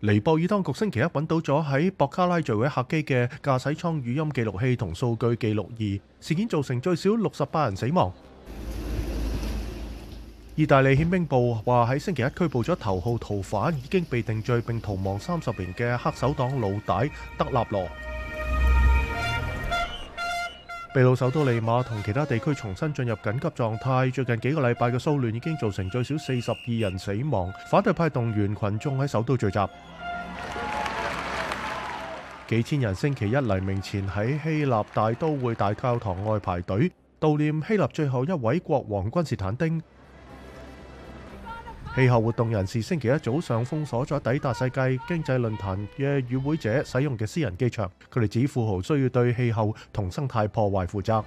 尼泊尔当局星期一揾到咗喺博卡拉坠毁客机嘅驾驶舱语音记录器同数据记录仪，事件造成最少六十八人死亡。意大利宪兵部话喺星期一拘捕咗头号逃犯，已经被定罪并逃亡三十年嘅黑手党老大德纳罗。秘鲁首都利马同其他地区重新进入紧急状态。最近几个礼拜嘅骚乱已经造成最少四十二人死亡。反对派动员群众喺首都聚集，几千人星期一黎明前喺希腊大都会大教堂外排队悼念希腊最后一位国王君士坦丁。氣候活動人士星期一早上封鎖咗抵達世界經濟論壇嘅與會者使用嘅私人機場，佢哋指富豪需要對氣候同生態破壞負責。